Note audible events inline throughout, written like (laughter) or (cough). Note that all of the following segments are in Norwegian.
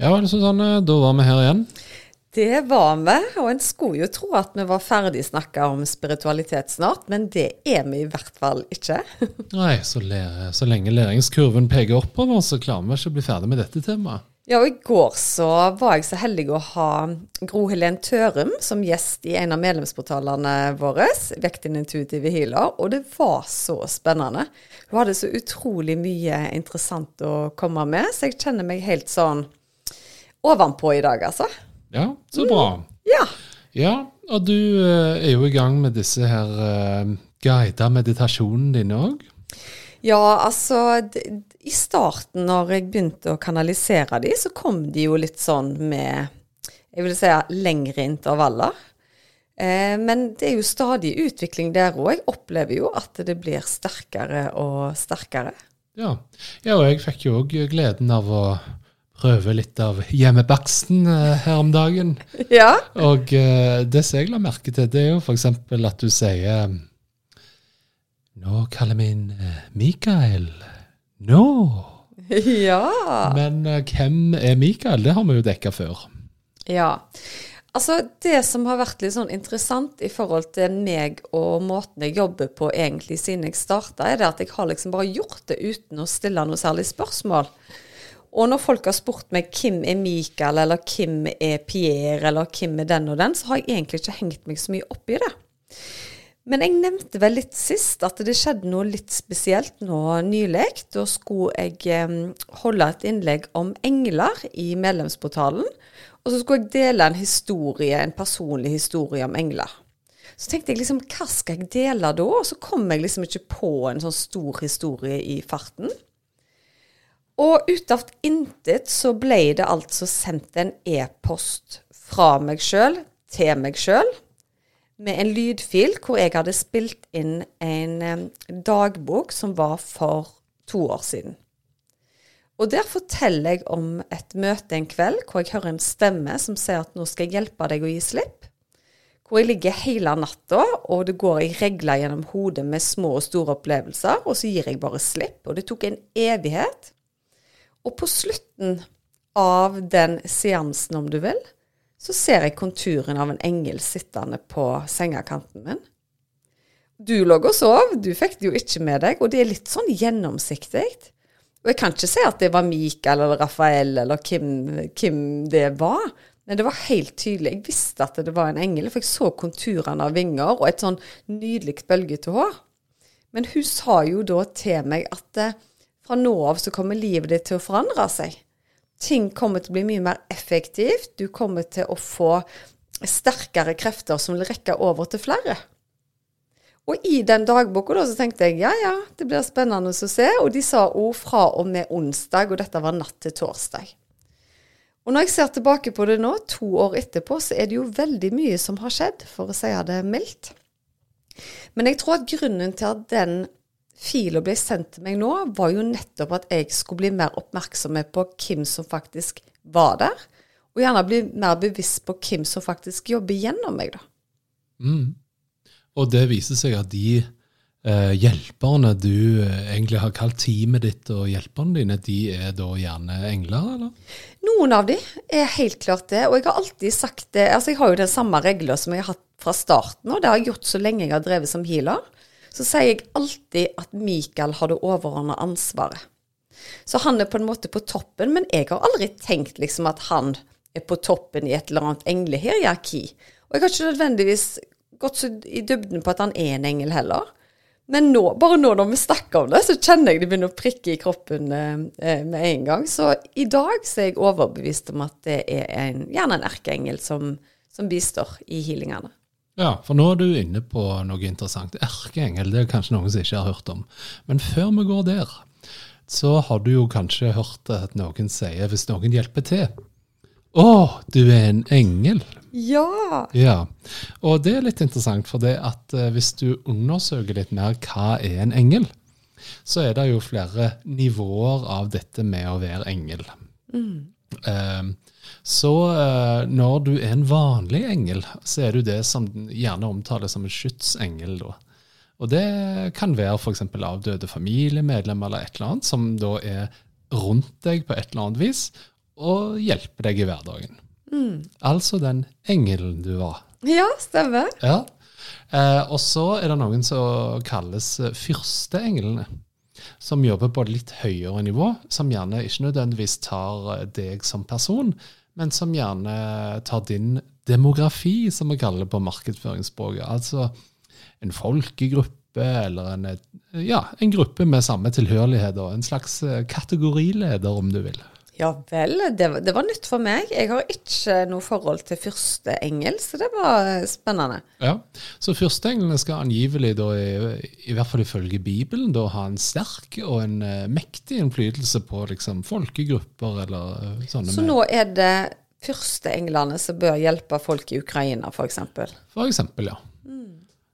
Ja, Susanne, da var vi her igjen. Det var vi, og en skulle jo tro at vi var ferdig snakka om spiritualitet snart, men det er vi i hvert fall ikke. (laughs) Nei, så, lære, så lenge læringskurven peker oppover, så klarer vi ikke å bli ferdig med dette temaet. Ja, og I går så var jeg så heldig å ha Gro Helen Tørum som gjest i en av medlemsportalene våre, Vekt din intuitive healer, og det var så spennende. Hun hadde så utrolig mye interessant å komme med, så jeg kjenner meg helt sånn ovenpå i dag, altså. Ja, så bra. Ja. Ja, og du eh, er jo i gang med disse her uh, guida meditasjonene dine òg. Ja, altså I starten, når jeg begynte å kanalisere de, så kom de jo litt sånn med Jeg vil si lengre intervaller. Eh, men det er jo stadig utvikling der òg. Jeg opplever jo at det blir sterkere og sterkere. Ja. ja, og jeg fikk jo òg gleden av å prøve litt av hjemmebaksten eh, her om dagen. (laughs) Ja. Og eh, det som jeg la merke til, det er jo f.eks. at du sier Nå kaller vi inn eh, Mikael. Nå. (laughs) ja. Men eh, hvem er Mikael? Det har vi jo dekka før. Ja. Altså, det som har vært litt sånn interessant i forhold til meg og måten jeg jobber på egentlig siden jeg starta, er det at jeg har liksom bare gjort det uten å stille noe særlig spørsmål. Og når folk har spurt meg hvem er Mikael, eller hvem er Pierre, eller hvem er den og den, så har jeg egentlig ikke hengt meg så mye opp i det. Men jeg nevnte vel litt sist at det skjedde noe litt spesielt nå nylig. Da skulle jeg eh, holde et innlegg om engler i medlemsportalen. Og så skulle jeg dele en historie, en personlig historie om engler. Så tenkte jeg liksom, hva skal jeg dele da? Og så kom jeg liksom ikke på en sånn stor historie i farten. Og ut av intet så ble det altså sendt en e-post fra meg sjøl til meg sjøl med en lydfil hvor jeg hadde spilt inn en dagbok som var for to år siden. Og der forteller jeg om et møte en kveld hvor jeg hører en stemme som sier at nå skal jeg hjelpe deg å gi slipp. Hvor jeg ligger hele natta, og det går i regler gjennom hodet med små og store opplevelser, og så gir jeg bare slipp. Og det tok en evighet. Og på slutten av den seansen, om du vil, så ser jeg konturen av en engel sittende på sengekanten min. Du lå og sov, du fikk det jo ikke med deg, og det er litt sånn gjennomsiktig. Og jeg kan ikke si at det var Mikael eller Rafael eller hvem, hvem det var, men det var helt tydelig. Jeg visste at det var en engel, for jeg så konturene av vinger og et sånn nydelig bølgete hår. Men hun sa jo da til meg at eh, fra nå av så kommer livet ditt til å forandre seg. Ting kommer til å bli mye mer effektivt. Du kommer til å få sterkere krefter som vil rekke over til flere. Og i den dagboka da, så tenkte jeg ja, ja, det blir spennende å se. Og de sa òg fra og med onsdag, og dette var natt til torsdag. Og når jeg ser tilbake på det nå, to år etterpå, så er det jo veldig mye som har skjedd, for å si det mildt. Men jeg tror at grunnen til at den fila ble sendt til meg nå, var jo nettopp at jeg skulle bli mer oppmerksom på hvem som faktisk var der. Og gjerne bli mer bevisst på hvem som faktisk jobber gjennom meg, da. Mm. Og det viser seg at de eh, hjelperne du eh, egentlig har kalt teamet ditt og hjelperne dine, de er da gjerne engler, eller? Noen av de er helt klart det, og jeg har alltid sagt det. Altså, jeg har jo den samme regla som jeg har hatt fra starten, og det har jeg gjort så lenge jeg har drevet som healer. Så sier jeg alltid at Mikael har det overordna ansvaret. Så han er på en måte på toppen, men jeg har aldri tenkt liksom at han er på toppen i et eller annet englehierarki. Og jeg har ikke nødvendigvis gått så i dybden på at han er en engel heller. Men nå, bare nå når vi snakker om det, så kjenner jeg det begynner å prikke i kroppen eh, med en gang. Så i dag så er jeg overbevist om at det er en, gjerne en erkeengel som, som bistår i healingene. Ja, for nå er du inne på noe interessant. Erkeengel det er kanskje noen som ikke har hørt om. Men før vi går der, så har du jo kanskje hørt at noen sier hvis noen hjelper til Å, du er en engel. Ja. Ja, og det er litt interessant, for det at eh, hvis du undersøker litt mer hva er en engel, så er det jo flere nivåer av dette med å være engel. Eh, så eh, når du er en vanlig engel, så er du det som gjerne omtales som en skytsengel. da. Og det kan være f.eks. avdøde familiemedlemmer eller et eller annet, som da er rundt deg på et eller annet vis og hjelper deg i hverdagen. Altså den engelen du var. Ja, stemmer. Ja. Eh, og så er det noen som kalles fyrsteenglene. Som jobber på et litt høyere nivå, som gjerne ikke nødvendigvis tar eh, deg som person, men som gjerne tar din demografi, som vi kaller det på markedsføringsspråket. Altså en folkegruppe eller en, ja, en gruppe med samme tilhørighet. En slags eh, kategorileder, om du vil. Ja vel, det, var- det var nytt for meg. Jeg har ikke noe forhold til fyrsteengel, så det var eh, spennende. Ja, Så fyrsteenglene skal angivelig, da, i, i hvert fall ifølge Bibelen, da, ha en sterk og en uh, mektig innflytelse på liksom, folkegrupper eller uh, sånne. Så med- nå er det fyrsteenglene som bør hjelpe folk i Ukraina, f.eks. Eksempel, ja.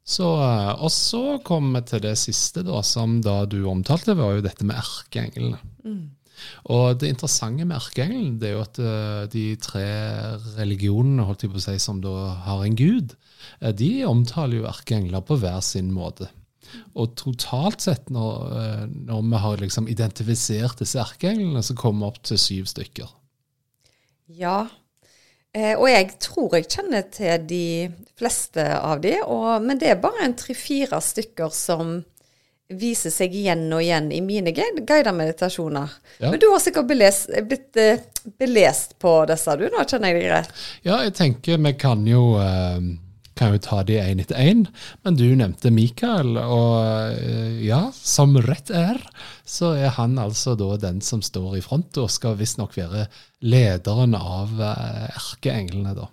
Så, eh, og så kommer vi til det siste, da, som da du omtalte, var jo dette med erkeenglene. Og det interessante med erkeengelen det er jo at eh, de tre religionene holdt jeg på å si, som da har en gud, eh, de omtaler jo erkeengler på hver sin måte. Og totalt sett, når, eh, når vi har liksom identifisert disse erkeenglene, så kommer vi opp til syv stykker. Ja. Og jeg tror jeg kjenner til de fleste av de, og, men det er bare en tre-fire stykker som viser seg igjen og igjen i mine guide- guidede meditasjoner. Ja. Men du har sikkert belest, blitt eh, belest på disse, du? Nå kjenner jeg deg rett. Ja, jeg tenker vi kan jo, eh, kan jo ta de én etter én. Men du nevnte Mikael, og eh, ja, som rett er, så er han altså da den som står i front, og skal visstnok være lederen av erkeenglene, da.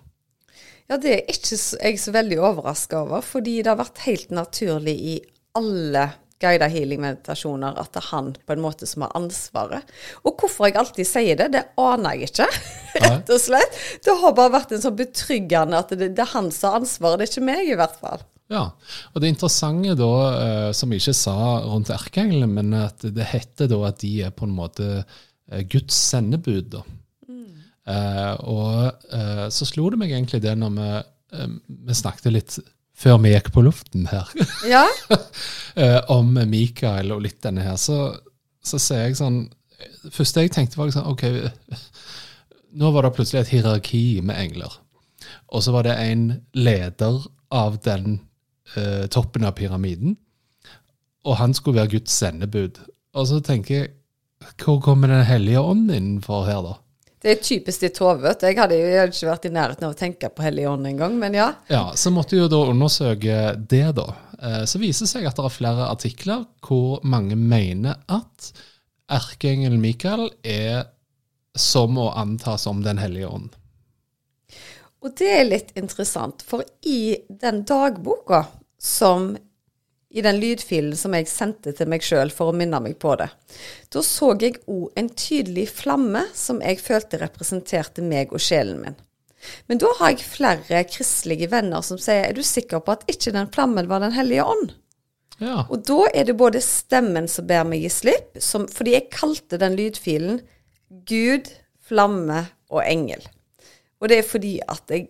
Ja, det er ikke jeg så veldig overraska over, fordi det har vært helt naturlig i alle guida healing-meditasjoner at det er han på en måte som har ansvaret. Og hvorfor jeg alltid sier det, det aner jeg ikke, (laughs) rett og slett. Det har bare vært en sånn betryggende at det, det er han som har ansvaret, det er ikke meg i hvert fall. Ja, og det interessante da, eh, som vi ikke sa rundt erkeengelen, men at det heter da at de er på en måte eh, Guds sendebud, da. Eh, og eh, så slo det meg egentlig det når vi, eh, vi snakket litt før vi gikk på luften her, (laughs) Ja, eh, om Mikael og litt denne her, så, så ser jeg sånn første jeg tenkte, var liksom OK, nå var det plutselig et hierarki med engler. Og så var det en leder av den eh, toppen av pyramiden, og han skulle være Guds sendebud. Og så tenker jeg, hvor kommer Den hellige ånd innenfor her, da? Det er typisk ditt hode. Jeg hadde jo ikke vært i nærheten av å tenke på Hellig ånd engang, men ja. Ja, så måtte jo da undersøke det, da. Eh, Så viser det seg at det er flere artikler hvor mange mener at erkeengelen Mikael er som å anta som Den hellige ånd. Og det er litt interessant, for i den dagboka som i den lydfilen som jeg sendte til meg sjøl for å minne meg på det, da så jeg òg en tydelig flamme som jeg følte representerte meg og sjelen min. Men da har jeg flere kristelige venner som sier er du sikker på at ikke den flammen var Den hellige ånd? Ja, Og da er det både stemmen som ber meg gi slipp, som, fordi jeg kalte den lydfilen Gud, flamme og engel. Og det er fordi at jeg,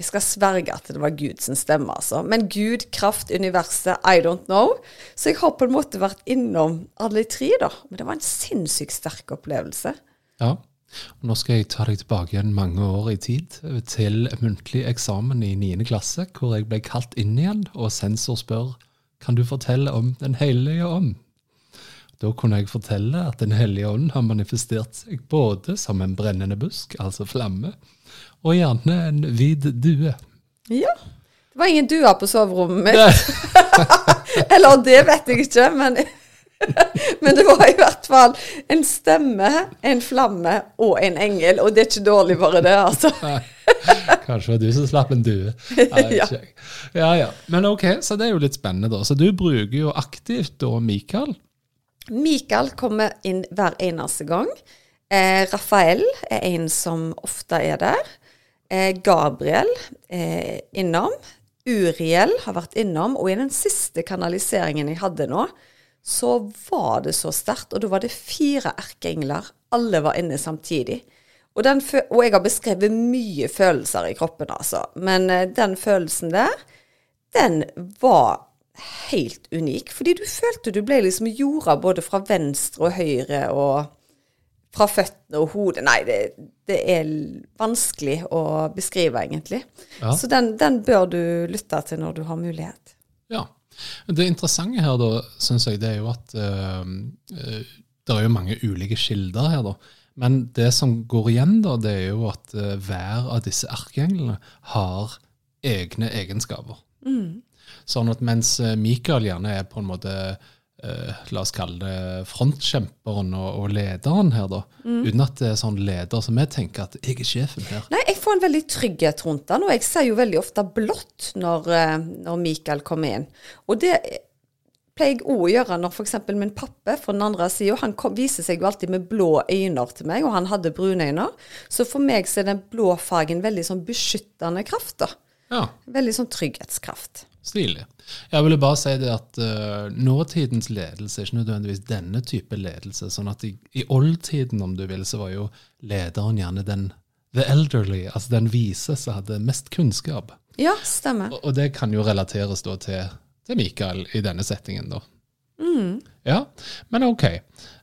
jeg skal sverge at det var Guds stemme, altså. Men Gud, kraft, universet, I don't know. Så jeg har på en måte vært innom alle tre, da. Men det var en sinnssykt sterk opplevelse. ja. Og nå skal jeg ta deg tilbake igjen mange år i tid, til muntlig eksamen i 9. klasse, hvor jeg ble kalt inn igjen, og sensor spør kan du fortelle om Den hellige ånd. Da kunne jeg fortelle at Den hellige ånd har manifestert seg både som en brennende busk, altså flamme, og gjerne en hvit due. Ja. Det var ingen duer på soverommet mitt. (laughs) Eller det vet jeg ikke, men (laughs) Men det var i hvert fall en stemme, en flamme og en engel, og det er ikke dårlig bare det, altså. (laughs) Kanskje det var du som slapp en due. Ja, ja, ja. Men ok, så det er jo litt spennende, da. Så du bruker jo aktivt da Mikael Mikael kommer inn hver eneste gang. Eh, Rafael er en som ofte er der. Eh, Gabriel er innom. Uriel har vært innom. Og i den siste kanaliseringen jeg hadde nå, så var det så sterkt. Og da var det fire erkeengler. Alle var inne samtidig. Og, og, jeg har beskrevet mye følelser i kroppen, altså. Men eh, den følelsen der, den var helt unik. Fordi du følte du ble liksom jorda både fra venstre og høyre og fra føttene og hodet. Nei, det, det er vanskelig å beskrive, egentlig. Ja. Så den, den, bør du lytte til når du har mulighet. Ja. Det interessante her, da, syns jeg, det er jo at uh, det er jo mange ulike kilder her, da. Men det som går igjen, da, det er jo at uh, hver av disse erkeenglene har egne egenskaper. Mm. Sånn at mens Mikael gjerne er på en måte la oss kalle det frontkjemperen og, og lederen her, da. Mm. Uten at det er sånn leder som jeg tenker at jeg er sjefen her. Nei, jeg får en veldig trygghet rundt han, og jeg ser jo veldig ofte blått når, eh, når Mikael kommer inn. Og det pleier jeg òg å gjøre når f.eks. min pappa fra den andre sida, han kom, viser seg jo alltid med blå øyne til meg, og han hadde brune øyne. Så for meg så er den blå fargen veldig sånn beskyttende kraft, da. Ja. Veldig sånn trygghetskraft. Stilig. Jeg ville bare si det at uh, nåtidens ledelse er ikke nødvendigvis denne type ledelse. sånn at i, i oldtiden, om du vil, så var jo lederen gjerne den the elderly, altså den vise som hadde mest kunnskap. Ja, stemmer. Og, og det kan jo relateres da til, til Mikael i denne settingen, da. Mm. Ja, men OK.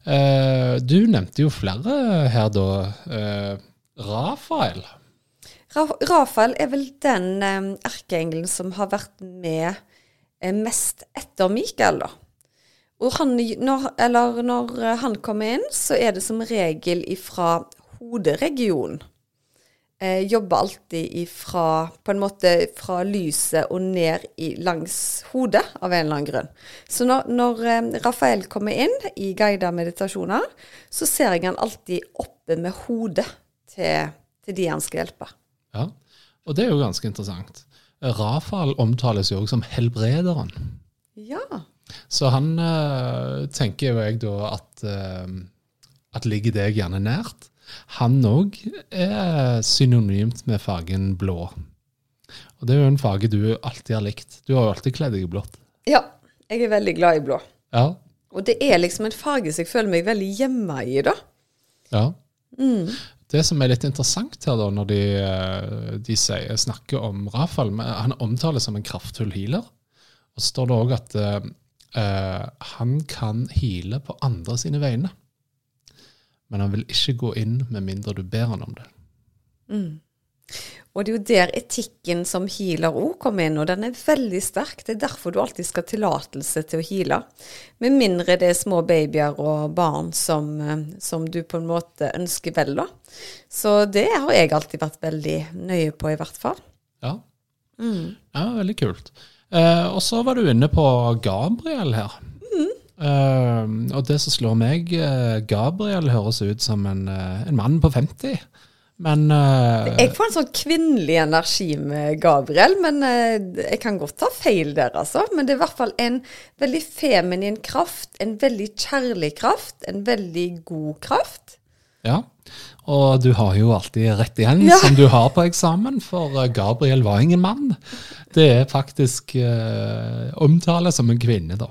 Uh, du nevnte jo flere her, da. Uh, Rafael. Rafael er vel den um, erkeengelen som har vært med uh, mest etter Mikael, da. Og han, når, eller når uh, han kommer inn, så er det som regel ifra hoderegionen. Eh, jobber alltid ifra på en måte fra lyset og ned i, langs hodet, av en eller annen grunn. Så når, når Rafael kommer inn i guida meditasjoner, så ser jeg han alltid oppe med hodet til, til de han skal hjelpe. Ja, og det er jo ganske interessant. Rafael omtales jo også som helbrederen. Ja. Så han uh, tenker jo jeg da at, uh, at ligger deg gjerne nært. Han òg er synonymt med fargen blå. Og det er jo en farge du alltid har likt. Du har jo alltid kledd deg i blått. Ja, jeg er veldig glad i blå. Ja. Og det er liksom en farge som jeg føler meg veldig hjemme i, da. Ja. Mm. Det som er litt interessant her, da, når de, eh, de sier, snakker om Rafael Han omtales som en kraftfull healer. Og så står det òg at uh, han kan heale på andre sine vegne. Men han vil ikke gå inn med mindre du ber han om det. Mm. Og det er jo der etikken som healer òg kommer inn, og den er veldig sterk. Det er derfor du alltid skal ha tillatelse til å heale. Med mindre det er små babyer og barn som, eh, som, du på en måte ønsker vel, da. Så det har jeg alltid vært veldig nøye på, i hvert fall. Ja, mm. ja veldig kult. Eh, og så var du inne på Gabriel her. Mm. Eh, og det som slår meg, eh, Gabriel høres ut som en, eh, en mann på 50. Men uh, Jeg får en sånn kvinnelig energi med Gabriel, men uh, jeg kan godt ta feil der, altså. Men det er i hvert fall en veldig feminin kraft, en veldig kjærlig kraft, en veldig god kraft. Ja, og du har jo alltid rett igjen, ja. som du har på eksamen, for eh, Gabriel var ingen mann. Det er faktisk uh, omtale som en kvinne, da.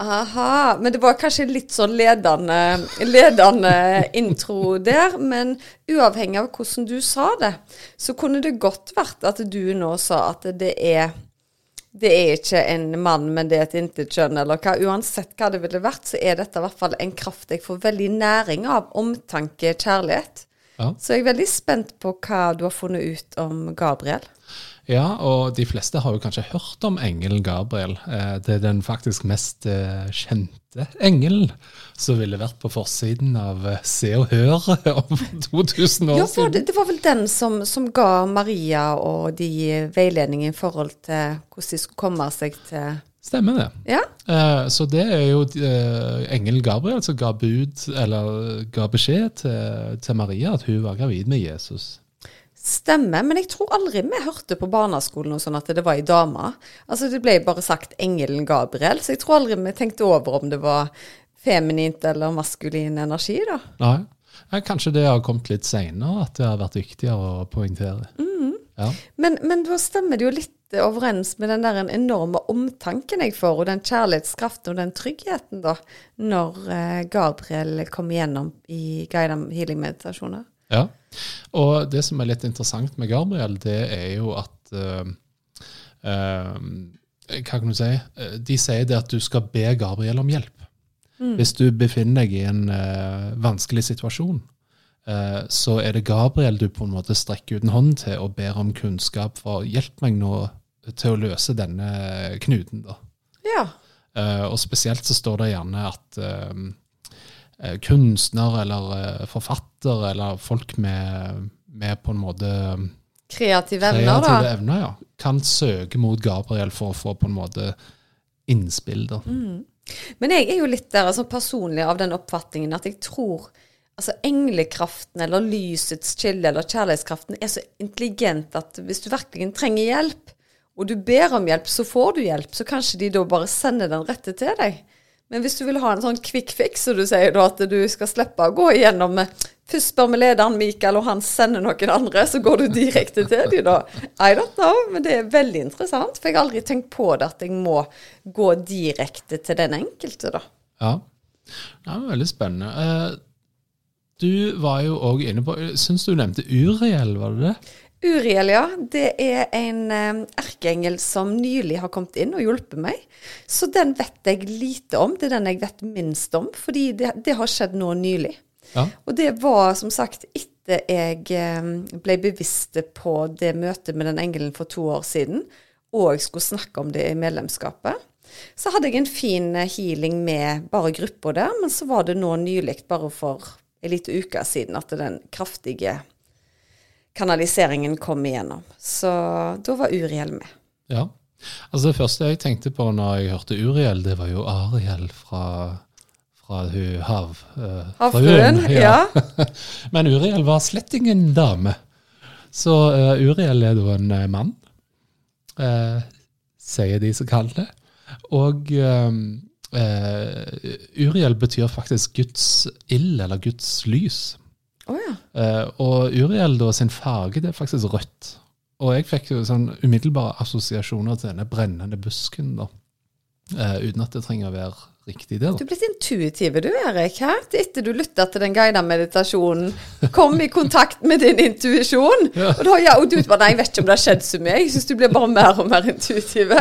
Aha. Men det var kanskje litt sånn ledende, ledende intro der. Men uavhengig av hvordan du sa det, så kunne det godt vært at du nå sa at det er det er ikke en mann, men det er et intetkjønn, eller hva. Uansett hva det ville vært, så er dette i hvert fall en kraft jeg får veldig næring av. Omtanke, kjærlighet. Ja. Så jeg er veldig spent på hva du har funnet ut om Gabriel. Ja, og de fleste har jo kanskje hørt om engelen Gabriel. Eh, det er den faktisk mest eh, kjente engelen som ville vært på forsiden av eh, Se og Hør (laughs) om 2000 år ja, siden. Det, det var vel den som, som, ga Maria og de veiledning i forhold til hvordan de skulle komme seg til Stemmer det. Ja. Så det er jo engelen Gabriel som ga bud, eller ga beskjed til, til Maria at hun var gravid med Jesus. Stemmer, men jeg tror aldri vi hørte på barneskolen og sånn at det var ei dame. Altså Det ble bare sagt engelen Gabriel, så jeg tror aldri vi tenkte over om det var feminint eller maskulin energi, da. Nei. Kanskje det har kommet litt seinere, at det har vært viktigere å poengtere. Ja. Men, men da stemmer det jo litt overens med den der enorme omtanken jeg får, og den kjærlighetskraften og den tryggheten, da, når eh, Gabriel kommer gjennom i guided healing-meditasjoner. Ja. Og det som er litt interessant med Gabriel, det er jo at uh, uh, Hva kan du si? De sier det at du skal be Gabriel om hjelp. Hvis du befinner deg i en uh, vanskelig situasjon, så er det Gabriel du på en måte strekker ut en hånd til og ber om kunnskap for hjelp meg nå til å løse denne knuten. da. Ja. Eh, og spesielt så står det gjerne at eh, eh, kunstner eller eh, forfatter eller folk med, med på en måte Kreative evner, kreative da. evner ja, kan søke mot Gabriel for å få på en måte innspill. da. Mm. Men jeg er jo litt der altså personlig av den oppfatningen at jeg tror altså englekraften eller lysets kilde eller kjærlighetskraften er så intelligent at hvis du virkelig trenger hjelp, og du ber om hjelp, så får du hjelp. Så kanskje de da bare sender den rette til deg. Men hvis du vil ha en sånn quick fix, så du sier da at du skal slippe å gå igjennom med Først spør vi lederen Mikael, og han sender noen andre, så går du direkte til dem da. I don't know, men det er veldig interessant. For jeg har aldri tenkt på det at jeg må gå direkte til den enkelte, da. Ja, det er veldig spennende. Du var jo òg inne på Syns du nevnte Uriel, var det det? Uriel, ja. Det er en eh, erkeengel som nylig har kommet inn og hjulpet meg. Så den vet jeg lite om. Det er den jeg vet minst om, fordi det, det har skjedd nå nylig. Ja. Og det var som sagt etter jeg eh, ble bevisst på det møtet med den engelen for to år siden, og jeg skulle snakke om det i medlemskapet. Så hadde jeg en fin eh, healing med bare gruppa der, men så var det nå nylig, bare for en liten uke siden, at den kraftige kanaliseringen kom igjennom. Så da var Uriel med. Ja. Altså Det første jeg tenkte på når jeg hørte Uriel, det var jo Ariel fra, fra hun hav... uh, Havfruen, Ja. ja. (laughs) Men Uriel var slett ingen dame. Så uh, Uriel er da en uh, mann, sier de som kaller det. Og eh, eh, Uriel betyr faktisk Guds ild, eller Guds lys. Oh, ja. Eh, og Uriel da sin farge, det er faktisk rødt. Og jeg fikk jo sånn umiddelbare assosiasjoner til denne brennende busken, da. Eh, uten at det trenger å være riktig, det. Du da. er blitt intuitiv du, Erik. Hæ? Etter du lytta til den guida meditasjonen, kom i kontakt med din intuisjon. Ja. Og, da, ja, og du bare Nei, jeg vet ikke om det har skjedd så mye. Jeg syns du blir bare mer og mer intuitiv.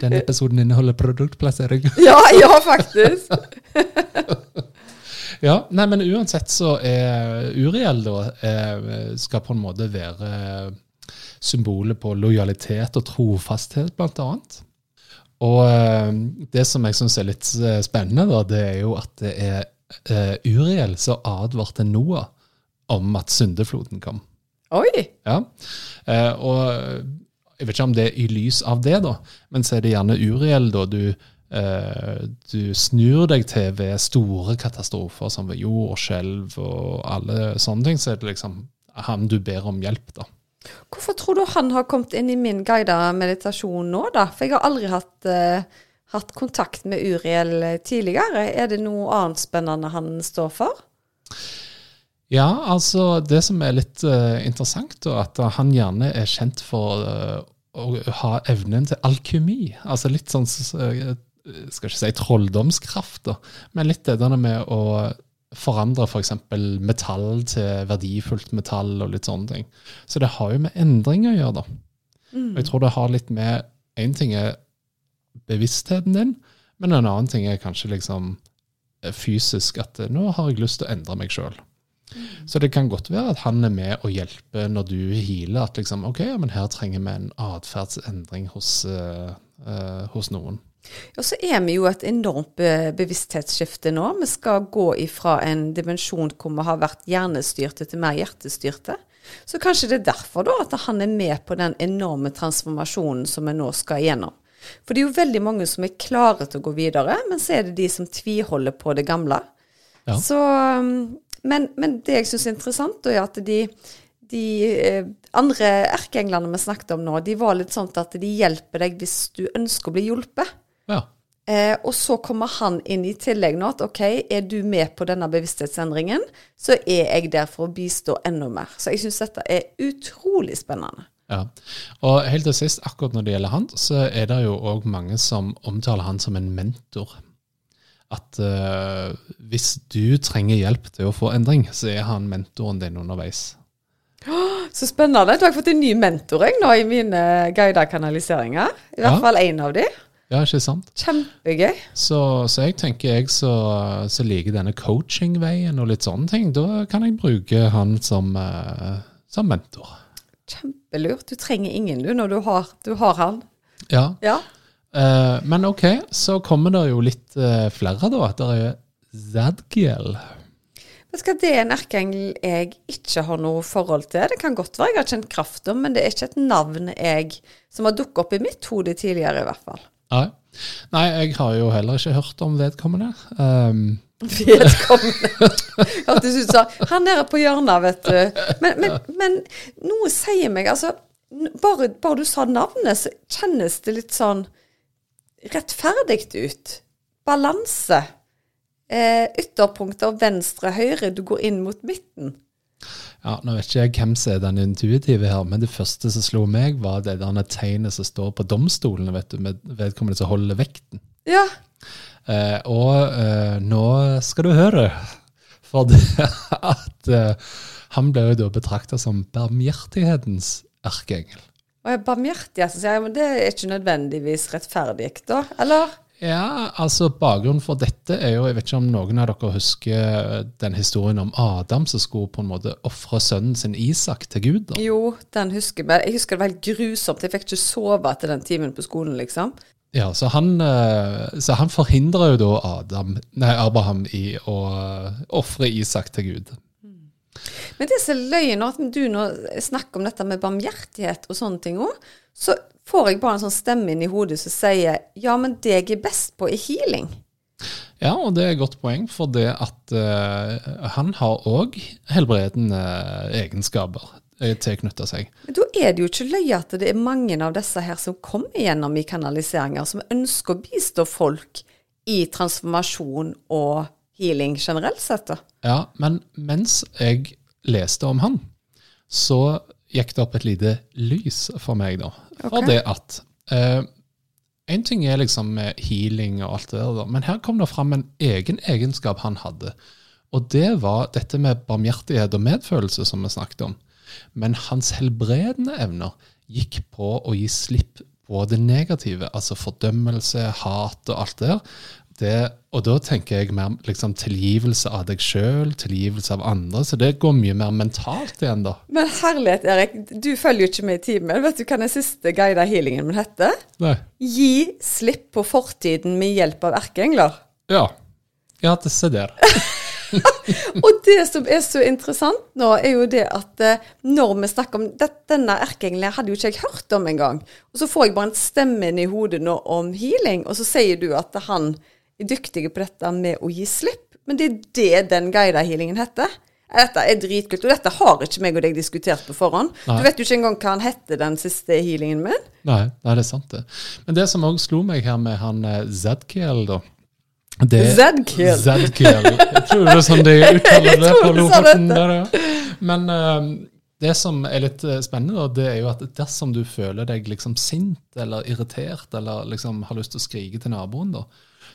Denne episoden inneholder produktplassering. (laughs) Ja, ja, faktisk. (laughs) Ja, nei, men uansett så er Uriel da eh, skal på en måte være symbolet på lojalitet og trofasthet, blant annet. Og eh, det som jeg syns er litt eh, spennende, da, det er jo at det er eh, Uriel som advarte Noah om at syndefloden kom. Oi. Ja. Og jeg vet ikke om det er i lys av det, da, men så er det gjerne Uriel da du, du snur deg til ved store katastrofer som ved jordskjelv og alle sånne ting. Så er det liksom han du ber om hjelp, da. Hvorfor tror du han har kommet inn i min guida meditasjon nå, da? For jeg har aldri hatt, uh, hatt kontakt med Uriel tidligere. Er det noe annet spennende han står for? Ja, altså det som er litt uh, interessant, da, at han gjerne er kjent for uh, å ha evnen til alkymi. Altså litt sånn Skal ikke si trolldomskraft, da, men litt det der med å forandre f.eks. metall til verdifullt metall og litt sånne ting. Så det har jo med endring å gjøre, da. Og jeg tror det har litt med Én ting er bevisstheten din, men en annen ting er kanskje liksom eh, fysisk at eh, nå har jeg lyst til å endre meg sjøl. Så det kan godt være at han er med og hjelper når du healer. At liksom, ok, ja, men her trenger vi en atferdsendring hos, uh, uh, hos noen. Og så er vi jo et enormt bevissthetsskifte nå. Vi skal gå ifra en dimensjon hvor vi har vært hjernestyrte til mer hjertestyrte. Så kanskje det er derfor da at han er med på den enorme transformasjonen som vi nå skal igjennom. For det er jo veldig mange som er klare til å gå videre, men så er det de som tviholder på det gamle. Ja. Så, um, men, men det jeg syns er interessant, er at de, de eh, andre erkeenglene vi snakket om nå, de var litt sånn at de hjelper deg hvis du ønsker å bli hjulpet. Ja. Eh, og så kommer han inn i tillegg nå at OK, er du med på denne bevissthetsendringen, så er jeg der for å bistå enda mer. Så jeg syns dette er utrolig spennende. Ja. Og helt til sist, akkurat når det gjelder han, så er det jo òg mange som omtaler han som en mentor. At eh, hvis du trenger hjelp til å få endring, så er han mentoren din underveis. Så spennende. Da har fått en ny mentor jeg nå i mine guidede kanaliseringer. I hvert Ja. fall én av de. Ja, ikke sant? Kjempegøy. Så, så jeg tenker jeg så, så liker denne coaching-veien og litt sånne ting. Da kan jeg bruke han som, eh, som mentor. Kjempelurt. Du trenger ingen, du, når du har, du har han. Ja. Ja. Eh, men ok, så kommer det jo litt eh, flere, da. At det er Zadgiel. Det er en erkeengel jeg ikke har noe forhold til. Det kan godt være jeg har kjent kraft om, men det er ikke et navn jeg som har dukket opp i mitt hode tidligere, i hvert fall. Nei. Nei, jeg har jo heller ikke hørt om vedkommende. Um, Vedkommende. (laughs) Hørtes ut som han der på hjørnet, vet du. Men, men, men noe sier meg altså bare, bare du sa navnet, så kjennes det litt sånn rettferdig ut. Balanse. Eh, ytterpunkter venstre-høyre, du går inn mot midten. Ja, Nå vet ikke jeg hvem som er den intuitive her, men det første som slo meg, var det derne tegnet som står på domstolene, vet du, med vedkommende som holder vekten. Ja. Eh, og eh, nå skal du høre, for det (laughs) at eh, han ble jo da betrakta som barmhjertighetens erkeengel. Barmhjertig, så sier jeg, men det er ikke nødvendigvis rettferdig, da? Eller? Ja, altså Bakgrunnen for dette er jo Jeg vet ikke om noen av dere husker den historien om Adam som skulle på en måte ofre sønnen sin Isak til Gud. da. Jo, den husker jeg. Jeg husker det var helt grusomt. Jeg fikk ikke sove etter den timen på skolen, liksom. Ja, Så han, eh, så han forhindrer jo da Adam, nei, Abraham i å eh, ofre Isak til Gud. Men det er løye nå, at du nå snakker om dette med barmhjertighet og sånne ting òg, så får jeg bare en sånn stemme inn i hodet som sier ja, men det jeg er best på, er healing. Ja, og det er et godt poeng, for det at uh, han har òg helbredende egenskaper eh, tilknytta seg. Men da er det jo ikke løye at det er mange av disse her som kommer gjennom i kanaliseringer, som ønsker å bistå folk i transformasjon og healing generelt sett. Ja, men mens jeg leste om han, så gikk det opp et lite lys for meg, da. For det at eh, En ting er liksom healing og alt det der, da, men her kom det fram en egen egenskap han hadde. Og det var dette med barmhjertighet og medfølelse, som vi snakket om. Men hans helbredende evner gikk på å gi slipp på det negative, altså fordømmelse, hat og alt det der. Det, og da tenker jeg mer liksom tilgivelse av deg sjøl, tilgivelse av andre. Så det går mye mer mentalt igjen, da. Men herlighet, Erik, du følger jo ikke med i timen. Vet du hva den siste guida healingen min heter? Nei. Gi slipp på fortiden med hjelp av erkeengler. Ja. Ja, det se der. (laughs) Og det som er så interessant nå, er jo det at eh, når vi snakker om det, Denne erkeengelen hadde jo ikke jeg hørt om engang. Og så får jeg bare en stemme inn i hodet nå om healing, og så sier du at han er dyktige på dette med å gi slipp. Men det er det den guida healingen heter. Dette er dritkult, og dette har ikke meg og deg diskutert på forhånd. Nei. Du vet jo ikke engang hva han heter, den siste healingen min. Nei, nei, det er sant, det. Men det som òg slo meg her med han eh, Zadkiel, da Zadkiel. Zadkiel. Jeg tror det er sånn de (laughs) uttaler det på Lofoten. der, ja. Men eh, det som er litt eh, spennende, det er jo at dersom du føler deg liksom sint eller irritert, eller liksom har lyst til å skrike til naboen, da,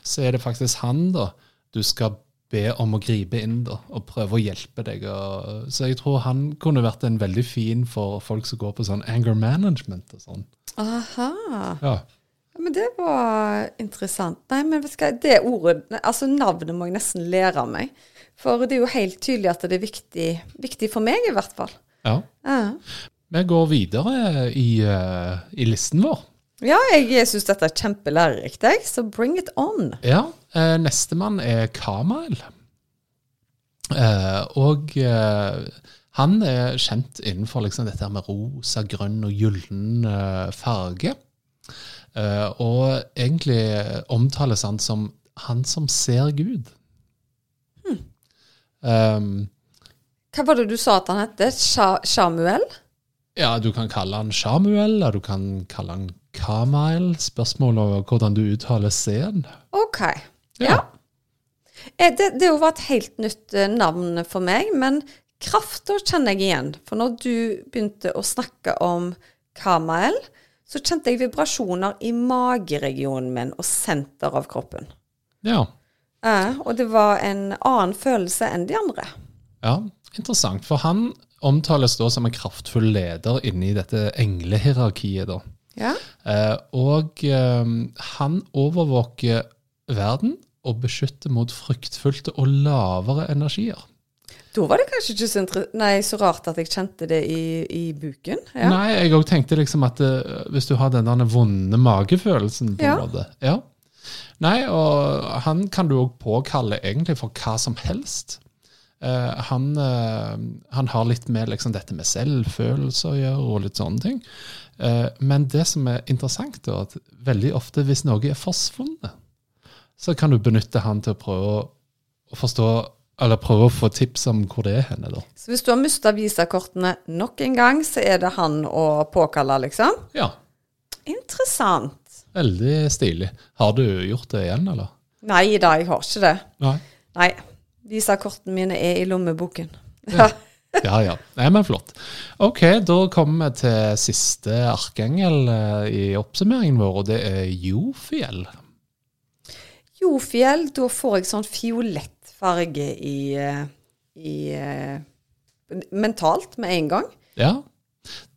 så er det faktisk han da du skal be om å gripe inn da, og prøve å hjelpe deg. Og, så jeg tror han kunne vært en veldig fin for folk som går på sånn anger management og sånn. Aha. Ja. Men det var interessant. Nei, men vet du hva, det ordet, altså navnet må jeg nesten lære meg. For det er jo helt tydelig at det er viktig, viktig for meg, i hvert fall. ja. Ja, Vi går videre i, eh, i listen vår. Ja jeg syns dette er kjempelærerikt, jeg, så bring it on. Ja, eh, Nestemann er Kamael. Eh, og eh, han er kjent innenfor liksom dette med rosa, grønn og gyllen eh, farge. Eh, og egentlig omtales han som han som ser Gud. Um, Hva var det du sa at han het? Sha Shamuel? ja, du kan kalle han Samuel, eller du kan kalle han Kamail. Spørsmål over hvordan du uttaler C-en. OK. Ja. ja. Det, det var et helt nytt eh, navn for meg, men krafta kjenner jeg igjen. For når du begynte å snakke om Kamael, så kjente jeg vibrasjoner i mageregionen min og senter av kroppen. Ja. Eh, og det var en annen følelse enn de andre. ja, interessant. For han omtales da som en kraftfull leder inni dette englehierarkiet. da. Ja. Eh, og eh, han overvåker verden og beskytter mot fryktfullte og lavere energier. Da var det kanskje ikke så, nei, så rart at jeg kjente det i, i buken. Ja. Nei, jeg òg tenkte liksom at det, hvis du har den der vonde magefølelsen på en Ja. måte ja. Nei, og han kan du òg påkalle egentlig for hva som helst. Eh, han, eh, han har litt med liksom dette med selvfølelse å gjøre, og litt sånne ting. Eh, men det som er interessant, er at veldig ofte hvis noe er forsvunnet, så kan du benytte han til å prøve å, å forstå eller prøve å få tips om hvor det er henne. da. Så hvis du har mista visakortene nok en gang, så er det han å påkalle, liksom? Ja, Interessant. veldig stilig. Har du gjort det igjen, eller? Nei da, jeg har ikke det. Nei. Nei. Visakortene mine er i lommeboken. Ja. (laughs) Ja, ja. Nei, men flott. Ok, da kommer vi til siste arkengel eh, i oppsummeringen vår, og det er Jofjell. Jofjell, da får jeg sånn fiolettfarge i, eh, i eh, Mentalt med en gang. Ja.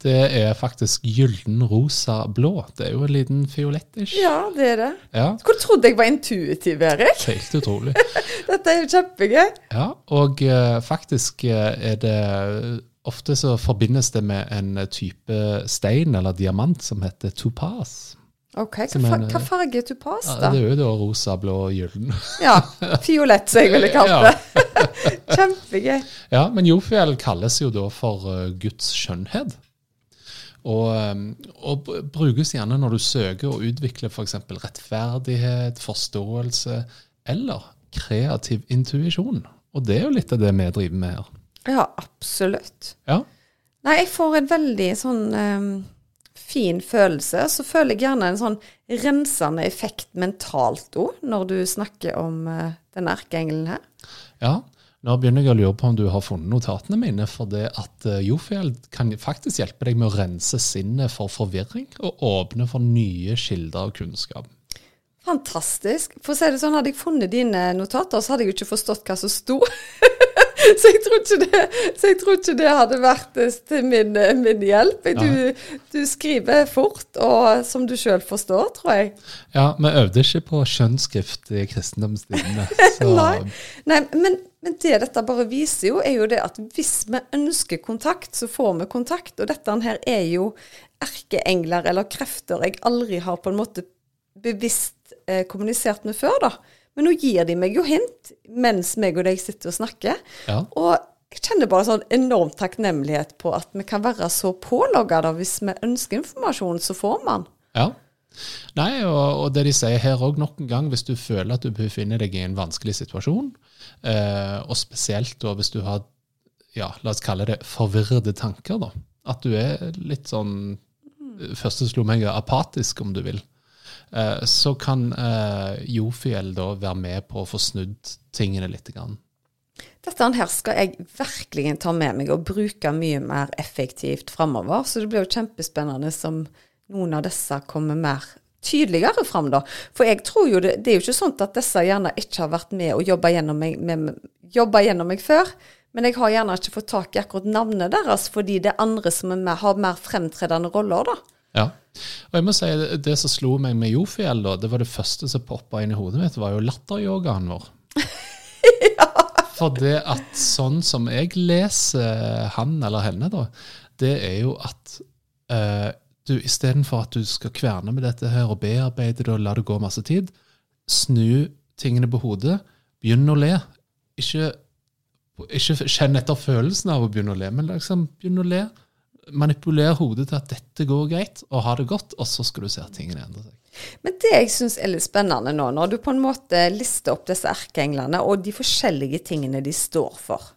Det er faktisk gylden rosa blå. Det er jo en liten fiolettish. Ja, det er det. Ja, Hvor trodde jeg var intuitiv, Erik. (laughs) helt utrolig. (laughs) Dette er jo kjempegøy. Ja, og uh, faktisk eh, er det Ofte så forbindes det med en type stein eller diamant som heter topaz. Ok, Hva, hva farge er tupas, Ja, da? det er jo da rosa, blå og gylden. Ja, fiolett, som jeg ville (laughs) kalt det. (laughs) Kjempegøy. Ja, men Jofiel kalles jo da for uh, Guds skjønnhet. Og, eh, og brukes gjerne når du søker å utvikle f.eks. rettferdighet, forståelse eller kreativ intuisjon. Og det er jo litt av det vi driver med her. Ja, absolutt. Ja, Nei, jeg får en veldig sånn eh, fin følelse. Så føler jeg gjerne en sånn rensende effekt mentalt òg, når du snakker om uh, denne erkeengelen her. ja. Nå begynner jeg å lure på om du har funnet notatene mine, for det at uh, Jofiel kan faktisk hjelpe deg med å rense sinnet for forvirring og åpne for nye kilder av kunnskap. Fantastisk. For å si det sånn, hadde jeg funnet dine notater, så hadde jeg jo ikke forstått hva som sto. (laughs) (laughs) så, jeg det, så jeg tror ikke det hadde vært eh, til min, eh, min hjelp. Du, du skriver fort, og som du sjøl forstår, tror jeg. Ja, vi øvde ikke på skjønnskrift i kristendomstidene. (laughs) Nei. Nei, men, men det dette bare viser jo, er jo det at hvis vi ønsker kontakt, så får vi kontakt. Og dette her er jo erkeengler eller krefter jeg aldri har på en måte bevisst eh, kommunisert med før, da. Men nå gir de meg jo hint mens meg og deg sitter og snakker. Ja. Og jeg kjenner bare sånn enorm takknemlighet på at vi kan være så pålogga da. Hvis vi ønsker informasjon, så får man. Ja. Nei, og, og det de sier her òg, nok en gang, hvis du føler at du befinner deg i en vanskelig situasjon, eh, og spesielt da hvis du har, ja, la oss kalle det forvirrede tanker, da. At du er litt sånn Første slo meg apatisk, om du vil. Eh, så kan eh, Jofiel da være med på å få snudd tingene litt. Grann. Dette her skal jeg virkelig ta med meg og bruke mye mer effektivt framover. Så det blir jo kjempespennende som noen av disse kommer mer tydeligere fram, da. For jeg tror jo det, det er jo ikke sånn at disse gjerne ikke har vært med og jobba gjennom meg, med, gjennom meg før. Men jeg har gjerne ikke fått tak i akkurat navnet deres, fordi det er andre som er med, har mer fremtredende roller, da. Ja. Og jeg må si, det, som slo meg med Jofjell, det var det første som poppa inn i hodet mitt, var jo latteryogaen vår. (laughs) For det at sånn som jeg leser han eller henne, da, det er jo at eh, du istedenfor at du skal kverne med dette her og bearbeide det og la det gå masse tid, snu tingene på hodet, begynn å le. Ikke, ikke kjenn etter følelsen av å begynne å le, men liksom begynn å le. Manipuler hodet til at dette går greit, og ha det godt, og så skal du se at tingene endrer seg. Men det jeg syns er litt spennende nå, når du på en måte lister opp disse erkeenglene og de forskjellige tingene de står for,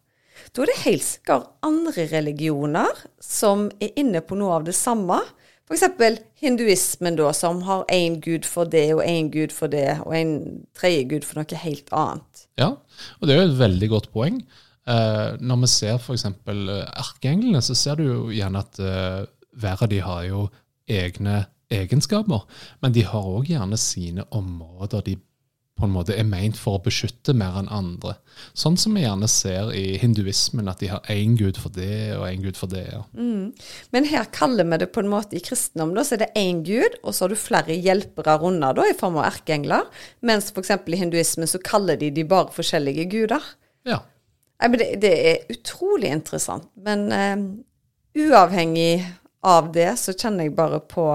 da er det helt sikkert andre religioner som er inne på noe av det samme. F.eks. hinduismen, da, som har én gud for det, og én gud for det, og en tredje gud for noe helt annet. Ja, og det er jo et veldig godt poeng. Eh, når vi ser f.eks. erkeenglene, så ser du jo gjerne at eh, hver av de har jo egne egenskaper, men de har òg gjerne sine områder de på en måte er meint for å beskytte mer enn andre. Sånn som vi gjerne ser i hinduismen, at de har én gud for det og én gud for det. Ja. Mm. Men her kaller vi det på en måte i kristendom, da, så er det én gud, og så har du flere hjelpere rundt da, i form av erkeengler. Mens f.eks. i hinduismen så kaller de de bare forskjellige guder. ja. Nei, men det, det er utrolig interessant. Men eh, uavhengig av det, så kjenner jeg bare på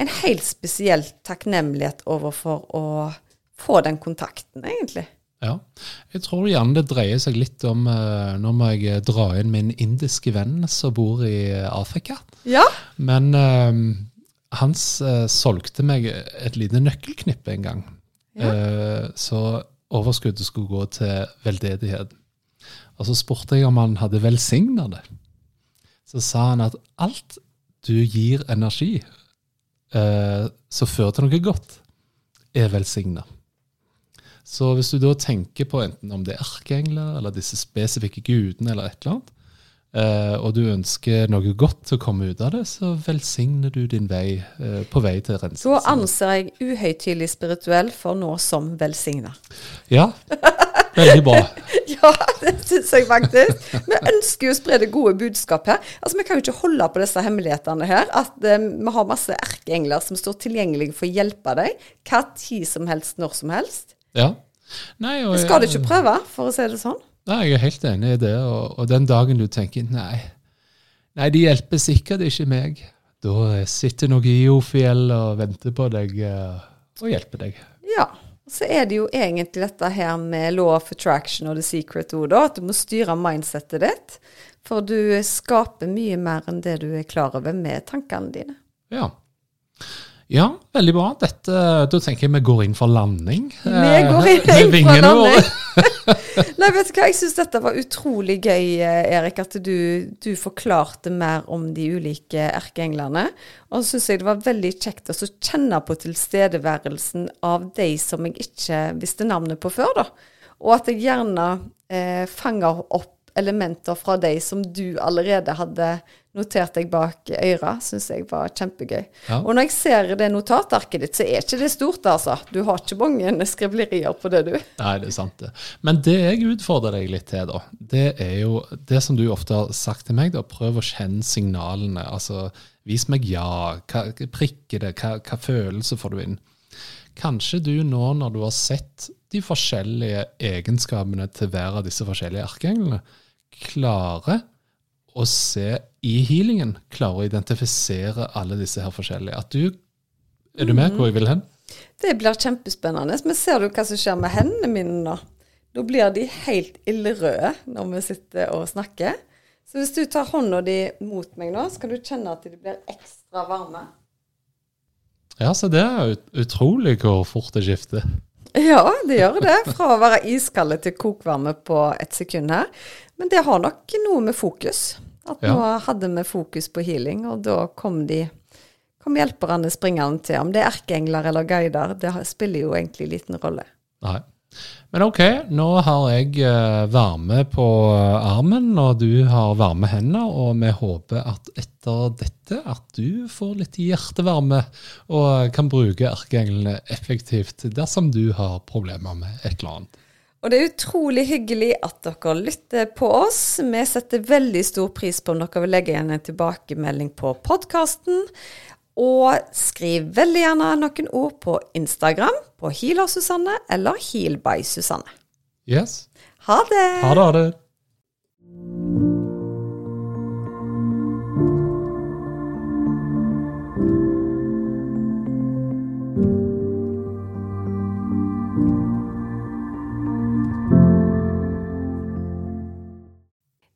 en helt spesiell takknemlighet overfor å få den kontakten, egentlig. Ja. Jeg tror gjerne det dreier seg litt om eh, Nå må jeg dra inn min indiske venn som bor i Afrika. Ja. Men eh, han eh, solgte meg et lite nøkkelknippe en gang. Eh, så overskuddet skulle gå til veldedighet. Og så spurte jeg om han hadde velsigna det. Så sa han at alt du gir energi eh, som fører til noe godt, er velsigna. Så hvis du da tenker på enten om det er erkeengler eller disse spesifikke gudene eller et eller annet, eh, og du ønsker noe godt til å komme ut av det, så velsigner du din vei eh, på vei til Da renselse. anser jeg uhøytidelig spirituell for noe som velsigna. Ja, (laughs) veldig bra. (laughs) Ja, det syns jeg faktisk. Vi ønsker jo å spre det gode budskap her. Altså, Vi kan jo ikke holde på disse hemmelighetene her. At eh, vi har masse erkeengler som står tilgjengelig for å hjelpe deg hva tid som helst, når som helst. Ja. Nei, og, Det skal du ikke prøve, for å si det sånn. Nei, jeg er helt enig i det. Og, og den dagen du tenker nei, nei, de hjelper sikkert ikke meg, da sitter nok i Ofiel og venter på deg eh, og hjelper deg. Ja. Så er det jo egentlig dette her med law of attraction og the secret òg, da. At du må styre mindsettet ditt. For du skaper mye mer enn det du er klar over med tankene dine. Ja. Ja, veldig bra. Dette, da tenker jeg vi går inn for landing. Vi eh, går inn inn for landing. (laughs) (laughs) Nei, vet du hva, jeg syns dette var utrolig gøy, eh, Erik, at du, du forklarte mer om de ulike erkeenglene. Og så syns jeg det var veldig kjekt å kjenne på tilstedeværelsen av de som jeg ikke visste navnet på før, da. Og at jeg gjerne eh, fanger opp elementer fra de som du allerede hadde notert jeg bak øra, syns jeg var kjempegøy. Ja. Og når jeg ser det notatarket ditt, så er ikke det stort, altså. Du har ikke mange (laughs) skriblerier på det, du. Nei, det er sant det. Men det jeg utfordrer deg litt til, da, det er jo det som du ofte har sagt til meg, da, prøv å kjenne signalene. Altså, vis meg ja, hva, prikker det, hva, hva følelse får du inn? Kanskje du nå, når du har sett de forskjellige egenskapene til hver av disse forskjellige erkeenglene, klarer å se i healingen, klarer å identifisere alle disse her forskjellige. At du Er du med hvor jeg vil hen? Det blir kjempespennende. Men ser du hva som skjer med hendene mine nå? Da blir de helt ildrøde når vi sitter og snakker. Så hvis du tar hånda di mot meg nå, så kan du kjenne at de blir ekstra varme. Ja, så det er ut utrolig hvor fort det skifter. Ja, det gjør det. Fra å være iskalde til kokvarme på et sekund her. Men det har nok noe med fokus. At nå hadde vi fokus på healing, og da kom de kom hjelperne springende til. Om det er erkeengler eller guider, det spiller jo egentlig liten rolle. Nei. Men ok, nå har jeg eh, varme på armen, og du har varme hender, og vi håper at etter dette at du får litt hjertevarme og kan bruke erkeenglene effektivt dersom du har problemer med et eller annet. Og det er utrolig hyggelig at dere lytter på oss. Vi setter veldig stor pris på om dere vil legge igjen en tilbakemelding på podkasten. Og skriv veldig gjerne noen ord på Instagram på Healer Susanne eller Heal by Susanne. Yes. Ha det! Ha det, ha det.